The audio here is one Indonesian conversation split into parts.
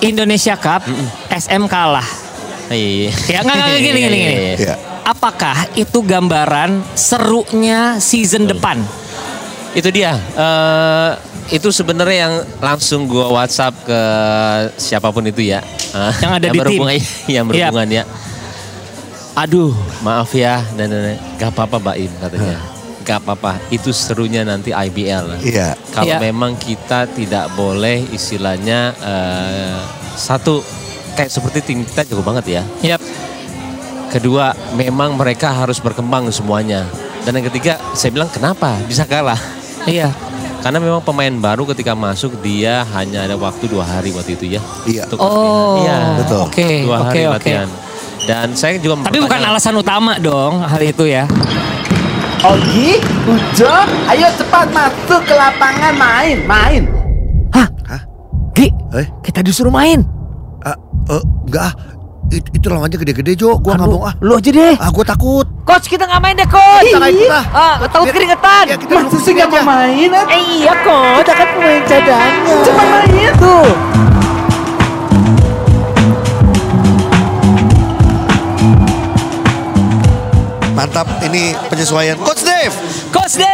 Indonesia Cup SM kalah. Iya. Ya nggak nggak gini gini gini. Iya. Apakah itu gambaran serunya season depan? Itu dia. Eh, itu sebenarnya yang langsung gua WhatsApp ke siapa pun itu ya. Eh, Yang ada di tim. berhubungan, Yang berhubungan ya. Aduh, maaf ya dan, dan, dan. gak apa-apa Mbak Im katanya. Gak apa-apa, itu serunya nanti IBL. Iya. Kalau Iya. memang kita tidak boleh istilahnya eh, satu kayak seperti tim kita cukup banget ya. Yap. Kedua, memang mereka harus berkembang semuanya. Dan yang ketiga, saya bilang kenapa bisa kalah? Iya. Karena memang pemain baru ketika masuk dia hanya ada waktu dua hari waktu itu ya. Iya. Untuk Oh. Iya. Betul. Oke. Dua Oke hari oke. latihan. Dan saya juga Tapi bukan alasan utama dong hal itu ya. Ogi, Ujo, ayo cepat masuk ke lapangan main, main. Hah? Hah? Gi, Eh? kita disuruh main. Ah, eh, enggak ah. It- itu lawannya gede-gede Jo. Gua nggak Aduh, mau ah. Lu aja deh. Ah, gua takut. Coach, kita nggak main deh, coach. Kita nggak ikut ah. Ah, takut keringetan. Ya, kita Masa sih nggak mau main? Eh, iya, coach. Kita kan pemain cadangan. Cuma main tuh. Mantap. Ini penyesuaian Coach Dave. Coach Dave.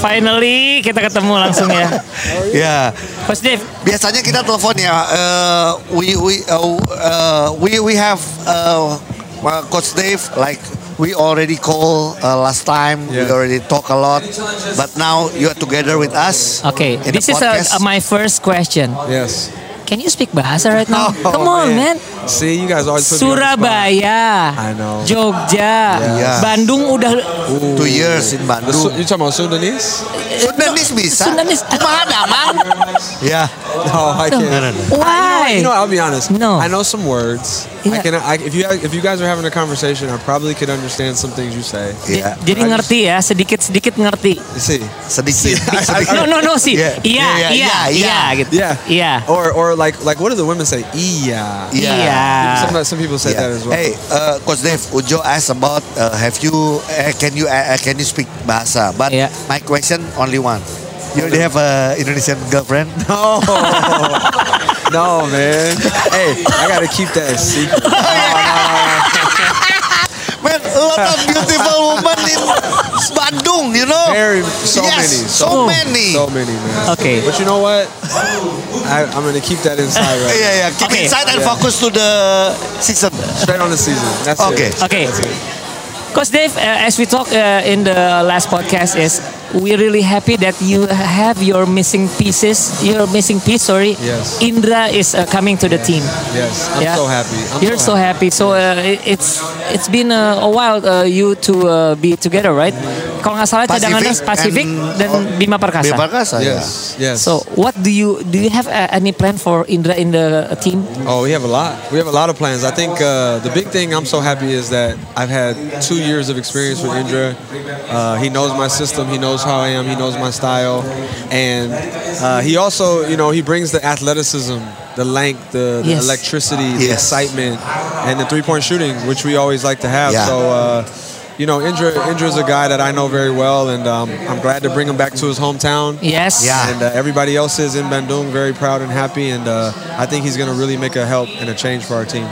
Finally kita ketemu langsung ya. Ya. Coach Dave. Biasanya kita telepon ya. eh, we we uh, uh, we we have uh, uh, Coach Dave like we already call uh, last time. We Yeah. already talk a lot, but now you are together with us. Okay, this is a, podcast. a- my first question. Yes. Can you speak bahasa right now? Oh, Come on, man. See, you guys always put. Surabaya, I know. Jogja, Yeah. Bandung udah Two years in Su- Bandung. you talking about Sundanese? Sundanis bisa. Sundanis. Kumaha damang? Ya. No, I can't. No, no, no. Why? You know, I'll be honest. No. I know some words. I Yeah. can. I, if you if you guys are having a conversation, I probably could understand some things you say. Iya. Jadi I just- ngerti ya, sedikit-sedikit ngerti. You see. Sedikit. No, no, no sih. Yeah. Iya, Yeah, iya, yeah, iya, yeah. gitu. Yeah. Iya. Or or like like what do the women say? Iya. Yeah. Iya. Some some people say Yeah. that as well. Hey, uh, Coach Dave, Ujo asked about uh, have you uh, can you uh, can you speak bahasa? But Yeah. my question only one. You already have a Indonesian girlfriend? No. no, man. Hey, I gotta keep that a secret. Man, a lot of beautiful women in Bandung, you know? Very so Yes, many. so Oh. many. So many, man. Okay. But you know what? I, I'm gonna keep that inside right Yeah, yeah. Keep Okay. inside and Yeah. focus to the season. Straight on the season. That's Okay. it. Okay. That's it. Dave, uh, as we talked uh, in the last podcast, is we're really happy that you have your missing pieces. Your missing piece, sorry. Yes. Indra is uh, coming to the team. Yes, I'm Yeah. so happy. I'm You're so happy. So uh, it's it's been uh, a while uh, you to uh, be together, right? Kalau nggak salah cadangannya Pacific dan oh, Bima Perkasa. Bima Perkasa, ya. Yes, yes. So what do you do? You have uh, any plan for Indra in the uh, team? Oh, we have a lot. We have a lot of plans. I think uh, the big thing I'm so happy is that I've had two years of experience with Indra. Uh, he knows my system. He knows how I am. He knows my style, and uh, he also, you know, he brings the athleticism, the length, the, the Yes. electricity, the Yes. excitement, and the three-point shooting, which we always like to have. Yeah. So. Uh, you know, Indra, Indra's a guy that I know very well, and um, I'm glad to bring him back to his hometown. Yes. Yeah. And uh, everybody else is in Bandung, very proud and happy, and uh, I think he's going to really make a help and a change for our team.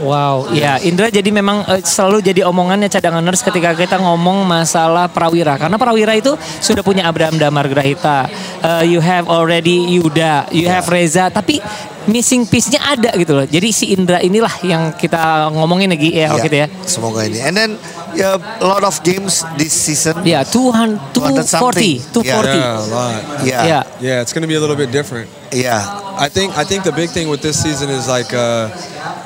Wow, ya Indra jadi memang eh, selalu jadi omongannya cadanganers ketika kita ngomong masalah Prawira karena Prawira itu sudah punya Abraham Damar Grahita, Eh, you have already Yuda, you have Reza, tapi missing piece-nya ada gitu loh. Jadi si Indra inilah yang kita ngomongin lagi ya, Yeah, gitu ya. Semoga ini. And then yeah, a lot of games this season. Yeah, 200, 200 240, 240. Yeah, a lot. Yeah. Yeah. Yeah, it's going to be a little bit different. Yeah. I think I think the big thing with this season is like uh,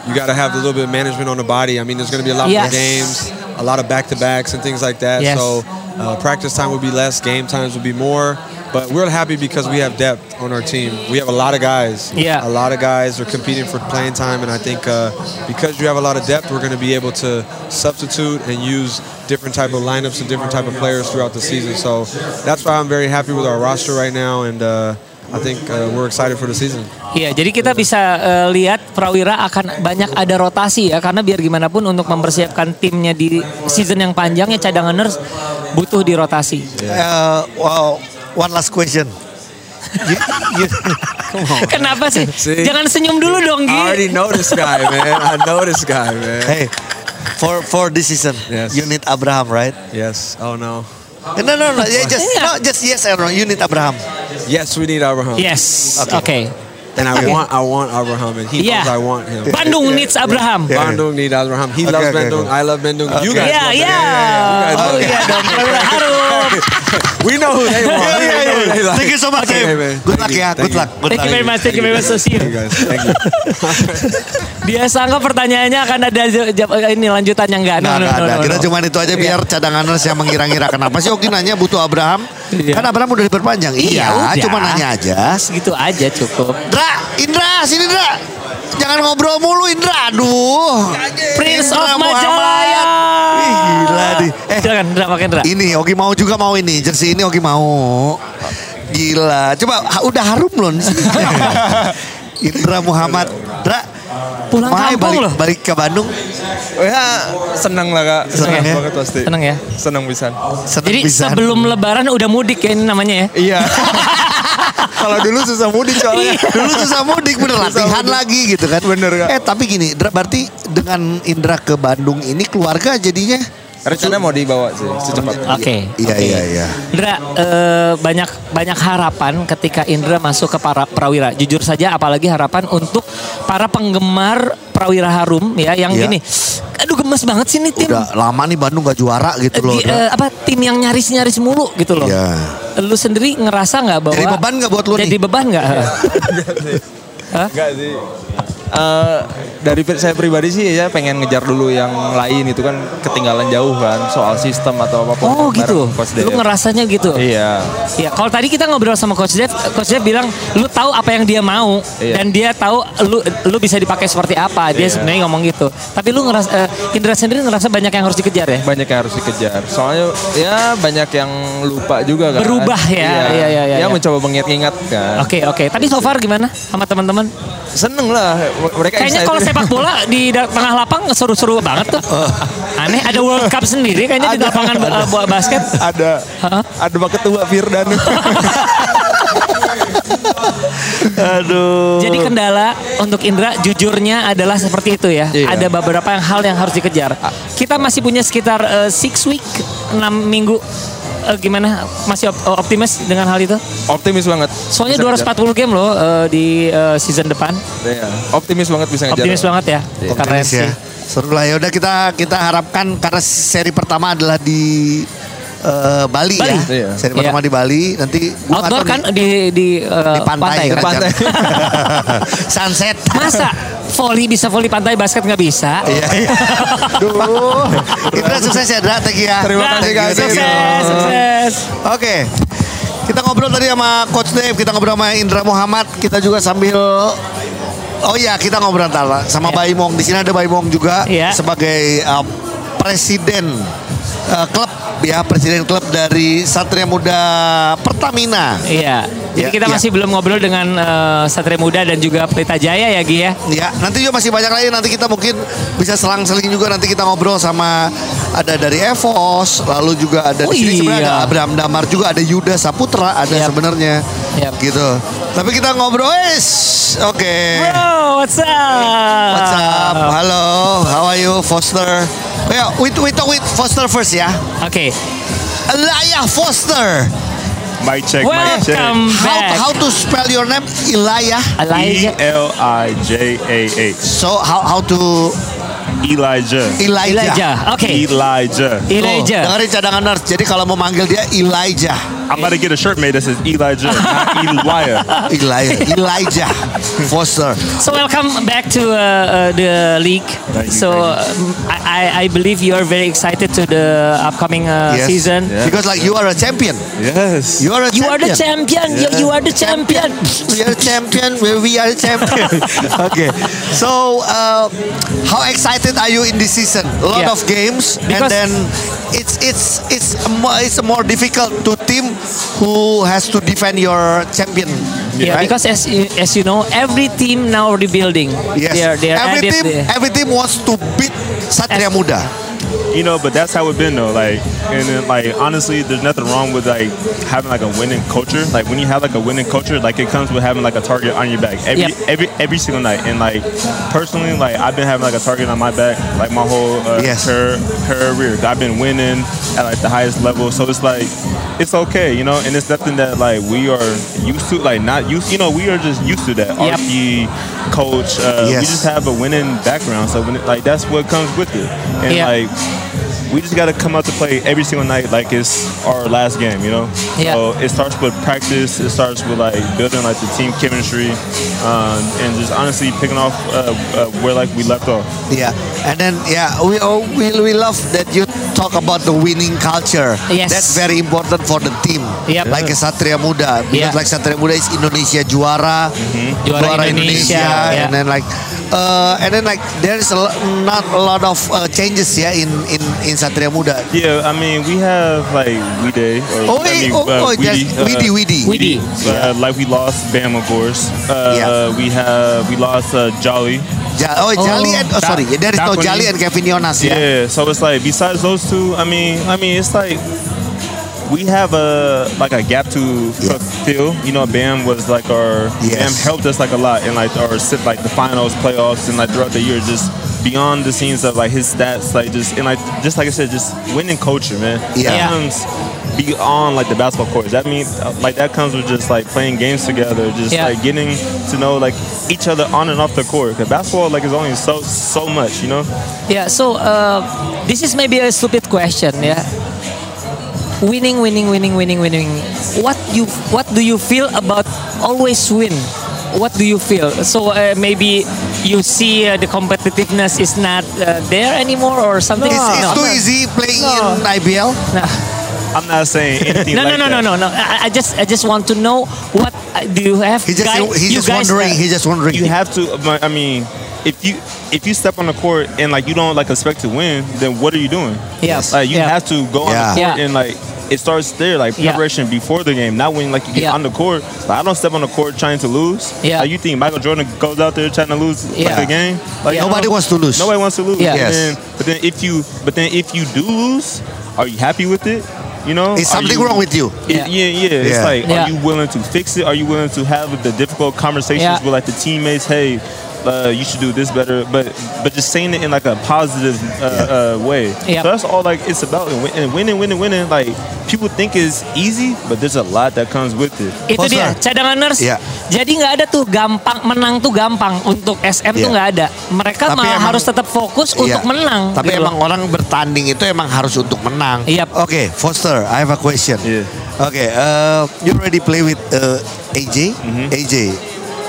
you got to have a little bit of management on the body. I mean, there's going to be a lot Yes. more games, a lot of back to backs and things like that. Yes. So uh, practice time will be less, game times will be more. But we're happy because we have depth on our team. We have a lot of guys. Yeah. A lot of guys are competing for playing time, and I think uh, because you have a lot of depth, we're going to be able to substitute and use different type of lineups and different type of players throughout the season. So that's why I'm very happy with our roster right now, and uh, I think uh, we're excited for the season. Iya, jadi kita bisa eh, lihat Prawira akan banyak ada rotasi ya karena biar gimana pun untuk mempersiapkan timnya di season yang panjangnya cadanganers butuh dirotasi. Uh, wow. One last question. You, you, Kenapa sih? See? Jangan senyum dulu dong, I already Gi. know this guy, man. I know this guy, man. hey, for for this season, Yes. you need Abraham, right? Yes. Oh no. No, no, no. Yeah, just Yeah. no, just yes or no. You need Abraham. Yes, we need Abraham. Yes. Oke. And I want, I want Abraham, and he Yeah. knows I want him. Bandung needs Abraham. Yeah. Bandung need Abraham. He Okay, loves okay, Bandung. okay. I love Bandung. You Okay. guys Iya, love iya. Bandung. Oh You guys iya dong. Prawira Harum. We know who they want. Yeah, yeah, yeah. like. Thank you so much, Okay, Dave. man. Good Thank luck you, ya. thank Good you. luck. Good Thank you luck. very much. Thank you very much. So see you. Thank you guys. Thank you. Dia sangka pertanyaannya akan ada j- ini lanjutannya enggak. Nah, No, no, nggak no, ada. no, Kita no. cuma itu aja biar cadanganers yang mengira-ngira kenapa sih Oki nanya butuh Abraham? Iya. Kan Abraham udah diperpanjang. Iya, Iya, udah. cuma nanya aja. Segitu aja cukup. Indra, Indra, sini Indra. Jangan ngobrol mulu Indra. Aduh. Prince Indra of Muhammad. Majalaya. Ih, gila nih. Eh, Silakan, Indra, pakai Indra. ini Oki mau juga mau ini. Jersey ini Oki mau. Gila. Coba ha- udah harum belum sih? Indra Muhammad. Indra, Pulang Mai kampung balik, loh. balik ke Bandung. Oh ya senang lah kak. Senang ya? banget pasti. Seneng ya. Senang bisa. Seneng Jadi pisan. sebelum lebaran udah mudik ya ini namanya ya. Iya. Kalau dulu susah mudik soalnya. Dulu susah mudik bener Susah latihan mudik. lagi gitu kan. Bener, Kak. Eh tapi gini, Indra, berarti dengan Indra ke Bandung ini keluarga jadinya Rencana mau dibawa sih secepatnya. Oke. Iya oke. iya iya. Indra eh, banyak banyak harapan ketika Indra masuk ke para Prawira. Jujur saja apalagi harapan untuk para penggemar Prawira Harum ya yang Iya. gini. Aduh gemes banget sih nih tim. Udah lama nih Bandung gak juara gitu loh. Di- eh, apa tim yang nyaris-nyaris mulu gitu loh. Iya. Lu sendiri ngerasa nggak bahwa Jadi beban nggak buat lu Jadi nih? beban nggak? Hah? Enggak sih. Eh, dari saya pribadi sih ya pengen ngejar dulu yang lain itu kan ketinggalan jauh kan soal sistem atau apa pun. Oh gitu. Coach Lu ngerasanya gitu. Iya. Ya, kalau tadi kita ngobrol sama Coach Dev, Coach Dev bilang lu tahu apa yang dia mau Iya. dan dia tahu lu lu bisa dipakai seperti apa. Dia Iya. sebenarnya ngomong gitu. Tapi lu ngerasa eh, Indra sendiri ngerasa banyak yang harus dikejar ya? Banyak yang harus dikejar. Soalnya ya banyak yang lupa juga kan. Berubah ya. Iya, iya, iya, Ya iya. mencoba mengingat-ingat kan. Oke, oke. Tapi so far gimana sama teman-teman? Seneng lah. Mereka Kayaknya kalau sepak bola di tengah lapang seru-seru banget tuh. Aneh, ada World Cup sendiri kayaknya di Ada, lapangan ada. bola basket. ada Hah? ada Pak Ketua Firdan. Aduh. Jadi kendala untuk Indra jujurnya adalah seperti itu ya. Iya. Ada beberapa yang hal yang harus dikejar. Kita masih punya sekitar eh, six week, 6 minggu. Eh, gimana? Masih op- optimis dengan hal itu? Optimis banget. Soalnya Bisa 240 game loh eh, di eh, season depan. ngejar. Iya. Optimis banget bisa ngejar. Optimis banget ya. Keren Optimis sih. ya. Seru lah ya udah kita kita harapkan karena seri pertama adalah di eh, Bali, Bali. ya. Iya. Seri Iya. pertama di Bali. Nanti gua Outdoor kan di di, eh, di pantai, kan? kan, Pantai. Sunset. Masa volley bisa volley pantai basket nggak bisa? Iya, iya. Duh. Indra sukses ya, Indra. Thank you ya. Terima Nah, kasih, guys. Sukses, sukses. Oke. Kita ngobrol tadi sama Coach Dave, kita ngobrol sama Indra Muhammad, kita juga sambil Oh iya, kita ngobrol ntar lah sama Iya. Baimong. Di sini ada Baimong juga Iya. sebagai uh, presiden uh, klub ya, presiden klub dari Satria Muda Pertamina. Iya. Jadi Iya, kita iya. masih belum ngobrol dengan eh, Satria Muda dan juga Pelita Jaya ya Gi ya. Ya, nanti juga masih banyak lagi. Nanti kita mungkin bisa selang-seling juga. Nanti kita ngobrol sama ada dari Evos, lalu juga ada Oh di sini sebenarnya iya. ada Abraham Damar juga, ada Yuda Saputra, ada Yap. sebenarnya. Yap. Gitu. Tapi kita ngobrol, wes. Oke. Bro, what's up? What's up? Halo, how are you, Foster? Yeah, we, we talk with Foster first ya. Oke. Elia Foster. Mic check, mic check. Welcome How, back. how to spell your name? Elia. E Elijah. L I J A H. So how how to Elijah. Elijah. Elijah. Oke. Elijah. Tuh, Elijah. dengerin cadangan nurse. Jadi kalau mau manggil dia Elijah. I'm about to get a shirt made that says Elijah, not Elijah. Elijah. Elijah Foster. So welcome back to uh, uh, the league. Thank you, so thank um, I, I believe you are very excited to the upcoming uh, Yes. season. Yeah. Because like you are a champion. Yes. You are a You are the champion. champion. You, you are the champion. We are champion. We we are champion. okay. So, uh, how excited are you in this season? A lot Yeah. of games, Because- and then it's it's it's it's more difficult to team who has to defend your champion. Yeah, right? because as as you know, every team now rebuilding. yes, They are, they are every added team every team wants to beat Satria Muda. You know, but that's how it been though. Like, and then, like honestly, there's nothing wrong with like having like a winning culture. Like when you have like a winning culture, like it comes with having like a target on your back every Yep. every every single night. And like personally, like I've been having like a target on my back like my whole uh, Yes. career, career. I've been winning at like the highest level, so it's like it's okay, you know. And it's nothing that like we are used to, like not used. You know, we are just used to that. Yep. RP coach, uh, we just have a winning background, so when it, like that's what comes with it. And Yeah. like we just got to come out to play every single night like it's our last game, you know. Yeah. So it starts with practice. It starts with like building like the team chemistry, um, and just honestly picking off uh, uh, where like we left off. Yeah, and then yeah, we oh, we we love that you talk about the winning culture. Yes. That's very important for the team. Yep. Like a Satria Muda, because Yeah. like Satria Muda is Indonesia juara, Juara Indonesia, yeah. and then like, uh, and then like there is a not a lot of uh, changes yeah in in in Satria Muda. Yeah, I mean we have like Wide or Oh, I mean, oh, oh, there's Widi, Widi. Widi. Uh, like we lost Bam, of course. Uh, Yeah. We have we lost uh, Jolly. Ja- oh, Jali and oh sorry, there is no. Jali and Kevin Jonas. Yeah. Yeah. So it's like besides those two, I mean, I mean it's like we have a like a gap to Yeah. fulfill. You know, Bam was like our Yes. Bam helped us like a lot in like our sit like the finals, playoffs, and like throughout the year, just beyond the scenes of like his stats, like just and like just like I said, just winning culture, man. Yeah. That Yeah. comes beyond like the basketball court. That means uh, like that comes with just like playing games together, just Yeah. like getting to know like each other on and off the court. Cause basketball like is only so so much, you know. Yeah, so uh, this is maybe a stupid question, yeah. Winning, winning, winning, winning, winning. What you, what do you feel about always win? What do you feel? So uh, maybe you see uh, the competitiveness is not uh, there anymore or something. It's, it's No. too easy playing No. in IBL. No. I'm not saying anything No, like no, no, that. no, no, no. I, I just, I just want to know what uh, do you have? He just guys, he's you just guys, wondering. he's just wondering. You have to. I mean, if you if you step on the court and like you don't like expect to win, then what are you doing? Yes. Like you Yeah. have to go on Yeah. the court Yeah. and like it starts there, like Yeah. preparation before the game, not when like you get Yeah. on the court. Like, I don't step on the court trying to lose. Yeah. Like, you think Michael Jordan goes out there trying to lose Yeah. like a game? Like Yeah. Nobody wants to lose. Nobody wants to lose. Yeah. Yes. Then, but then if you but then if you do lose, are you happy with it? You know, Is something you- wrong with you? Yeah. yeah, yeah, yeah. It's Yeah. like, Yeah. are you willing to fix it? Are you willing to have the difficult conversations Yeah. with like the teammates? Hey, uh, you should do this better. But but just saying it in like a positive uh, uh, way. Yeah. So that's all like it's about. And win- And winning, winning, winning. Like people think it's easy, but there's a lot that comes with it. Itu Foster. dia cadanganers. Iya. Jadi nggak ada tuh gampang menang tuh gampang untuk SM tuh Iya. nggak ada. Mereka Tapi malah emang- harus tetap fokus untuk Iya. menang. Tapi gitu emang loh. orang bertanding itu emang harus untuk menang. Yep. Oke, Foster, I have a question. Yeah. Oke, uh, you already play with uh, AJ? Mm-hmm. AJ,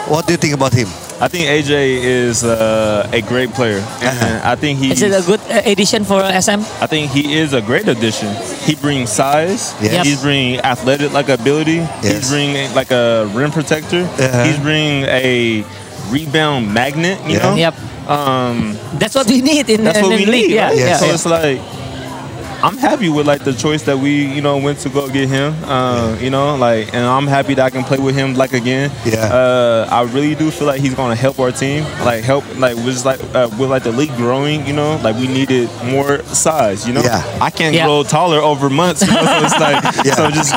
what do you think about him? I think AJ is uh, a great player, and I think he's. Is it a good uh, addition for SM? I think he is a great addition. He brings size. Yes. He's bringing athletic like ability. Yes. He's bringing like a rim protector. Uh-huh. He's bringing a rebound magnet. You Yeah. know. Yep. Um, That's what we need in, that's in what the we league. need. Yeah, right? Yes. So yeah. it's like. I'm happy with like the choice that we, you know, went to go get him. Uh, you know, like, and I'm happy that I can play with him like again. Yeah. Uh, I really do feel like he's gonna help our team. Like help, like with like uh, with like the league growing. You know, like we needed more size. You know, Yeah. I can't Yeah. grow taller over months. You know? so it's like, Yeah. so just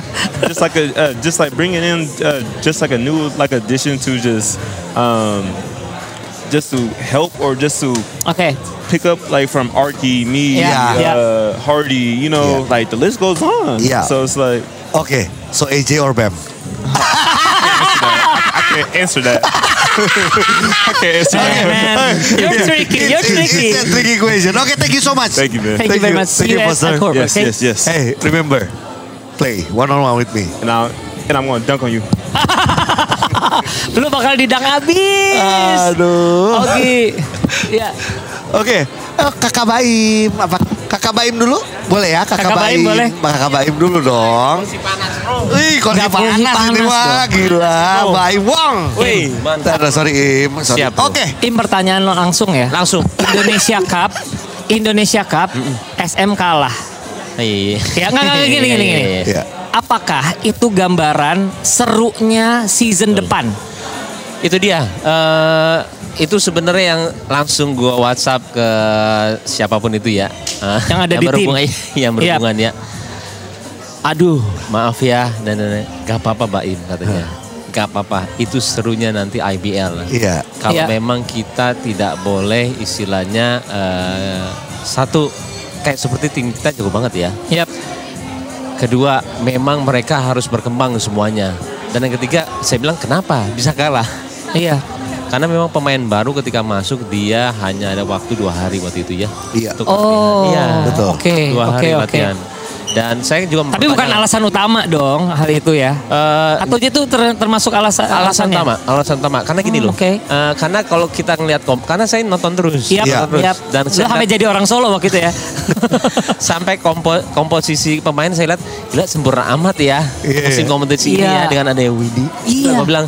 just like a uh, just like bringing in uh, just like a new like addition to just um just to help or just to Oke. pick up like from Arky, me, Yeah. uh, Hardy, you know, Yeah. like the list goes on. Yeah. So it's like okay, so AJ or Bam? I can't answer that. I can't answer Hey, that. man. You're tricky. You're It's- it's- tricky. It's a tricky question. Oke, thank you so much. Thank you, man. Thank, you very you. much. Thank you, you at Yes, okay? yes, yes. Hey, remember, play one on one with me. And I and I'm gonna dunk on you. Lu bakal didang abis. Aduh. Oke. Ya. Oke, eh, kakak Baim, apa kakak Baim dulu? Boleh ya, kakak, Kakak Baim boleh. Kakak Baim dulu dong. Wih, kondisi Nggak boleh panas, ini panas mah gila. Baim Wong. Wih, Bentar, sorry Im, sorry. Siap, bro. Oke, Im pertanyaan lo langsung ya. langsung. Indonesia Cup. Indonesia Cup. SM kalah. Iya. Ya nggak nggak gini gini gini. Iya. Apakah itu gambaran serunya season depan? Itu dia. eh, itu sebenarnya yang langsung gua WhatsApp ke siapa pun itu ya. Eh, Yang ada di tim. berhubungan, Yang berhubungan ya. Aduh, maaf ya dan dan- dan. gak apa-apa Mbak Im katanya. Gak apa-apa, itu serunya nanti IBL. Iya. Kalau Iya. memang kita tidak boleh istilahnya eh, satu kayak seperti tim kita jago banget ya. Yap. Kedua, memang mereka harus berkembang semuanya. Dan yang ketiga, saya bilang kenapa bisa kalah? Iya. Karena memang pemain baru ketika masuk dia hanya ada waktu dua hari waktu itu ya. Iya. Untuk Oh, latihan. Iya. Betul. Oke, Dua oke, hari oke. latihan. Dan saya juga Tapi bukan alasan utama dong hal itu ya. Eh, Atau itu ter- termasuk alasan alasan alasannya? utama, alasan utama. Karena gini Hmm, loh. oke. eh, karena kalau kita ngelihat kom, karena saya nonton terus. Iya. Nonton terus. yap. Dan saya sampai jadi orang Solo waktu itu ya. sampai kompo, komposisi pemain saya lihat gila sempurna amat ya Iya. musim kompetisi ini Iya. ya dengan ada Widi. Iya. Gue bilang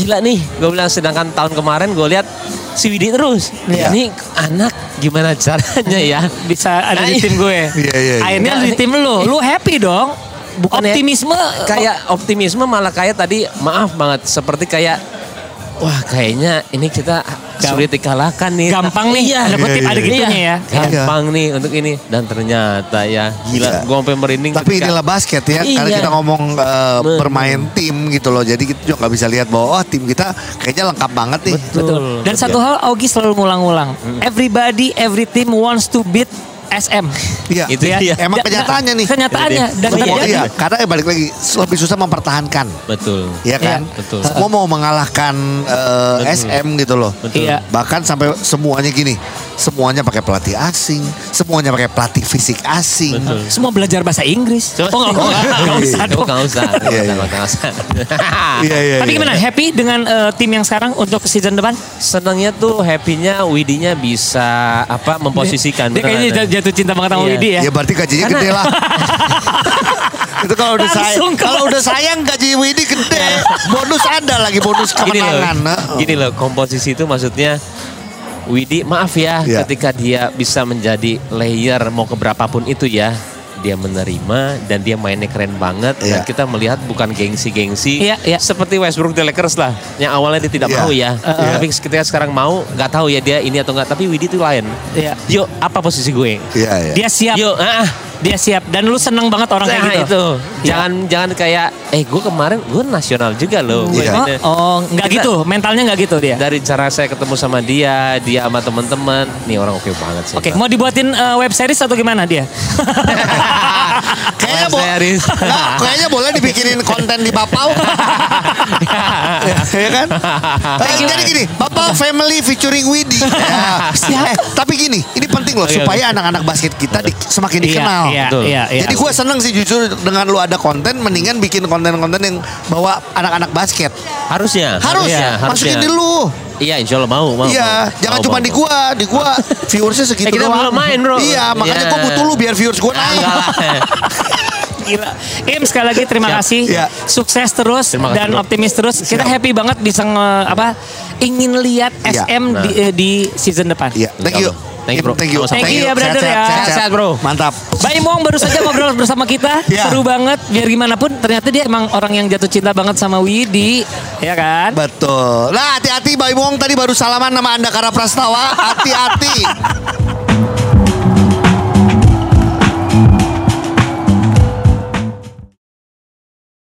gila nih. Gue bilang sedangkan tahun kemarin gue lihat si Widi terus. Iya. Ini anak gimana caranya ya? Bisa ada di Nah, tim gue. Iya, iya, iya. Akhirnya ada di tim lu. Lu happy dong. Bukan ya, Optimisme kayak optimisme malah kayak tadi maaf banget seperti kayak wah kayaknya ini kita sulit dikalahkan nih. gampang nih. Iya. Ada kutip Iya, ada iya. gitunya ya. Gampang nih untuk ini dan ternyata ya gila Iya. gue sampai merinding. Tapi ketika- inilah basket ya, karena Iya. kita ngomong uh, bermain tim gitu loh. Jadi kita juga nggak bisa lihat bahwa oh tim kita kayaknya lengkap banget nih. Betul. Dan satu hal Augie selalu ngulang-ngulang. Everybody, every team wants to beat SM. Iya. Itu dia. Emang Da- kenyataannya nih. Kenyataannya dan Semua, iya, karena ya balik lagi lebih susah mempertahankan. Betul. Iya kan? Iya, betul. Semua mau mengalahkan uh, Betul. SM gitu loh. Betul. Iya. Bahkan sampai semuanya gini, semuanya pakai pelatih asing, semuanya pakai pelatih fisik asing. Betul. Semua belajar bahasa Inggris. Oh enggak, enggak, enggak usah Oh, dong. usah, Iya, usah, iya. usah. Iya iya. Tapi iya. gimana? Happy dengan eh, tim yang sekarang untuk season depan? Senangnya tuh happy-nya Widinya bisa apa memposisikan. Dia kayaknya beneran. jat- jatuh cinta banget sama Iya. Widi ya. Ya berarti gajinya Karena- gede lah. itu kalau udah sayang, kalau udah sayang gaji Widi gede. Bonus ada lagi bonus gini loh, kemenangan. Gini loh komposisi itu maksudnya Widi maaf ya Iya. ketika dia bisa menjadi layer mau ke berapapun itu ya dia menerima dan dia mainnya keren banget dan Iya. kita melihat bukan gengsi-gengsi Iya, iya. seperti Westbrook the Lakers lah yang awalnya dia tidak Iya. mau ya Iya. tapi ketika sekarang mau nggak tahu ya dia ini atau nggak tapi Widi itu lain Iya. yuk apa posisi gue Iya iya. Dia siap. yuk ah Dia siap. Dan lu seneng banget orang Nah, kayak gitu. itu Iya. jangan jangan kayak eh gue kemarin gue nasional juga loh ini- Oh, oh nggak gitu. Mentalnya nggak gitu dia. dari cara saya ketemu sama dia, dia sama teman-teman, nih orang oke banget sih. Oke, mau dibuatin eh, web series atau gimana dia? Kayaknya Web bo- series. Nggak, kayaknya boleh dibikinin konten di Papau. ya kan? Eh, jadi gini, Papau Family featuring Widi. Ya. Eh, tapi gini, ini penting loh Oke, supaya anak-anak basket kita di- semakin dikenal. Iya, Betul. iya, iya. Jadi gue seneng sih jujur dengan lu ada konten, mendingan bikin konten-konten yang bawa anak-anak basket. harusnya, Harus, harusnya, masukin harusnya. di lu. Iya, insya Allah mau, mau. Iya, mau. jangan Mau, cuma mau, di gua, di gua viewersnya segitu Eh, kita doang. belum main, bro. Iya, makanya Iya. gua butuh lu biar viewers gua naik. Gila. Im sekali lagi terima Siap. kasih. Iya. Sukses terus Terima kasih, dan bro. optimis terus. Kita Siap. happy banget bisa nge- apa ingin lihat. SM di, eh, di season depan. Iya, thank you. Thank you, bro. Thank you. Sama-sama. Thank you ya, brother, ya. Sehat-sehat, bro. Mantap. Baim Wong baru saja ngobrol bersama kita, Iya. seru banget. Biar gimana pun, ternyata dia emang orang yang jatuh cinta banget sama Widi, ya kan? Betul. Nah, hati-hati Bayi Wong tadi baru salaman sama Anda Kara Prastawa. Hati-hati.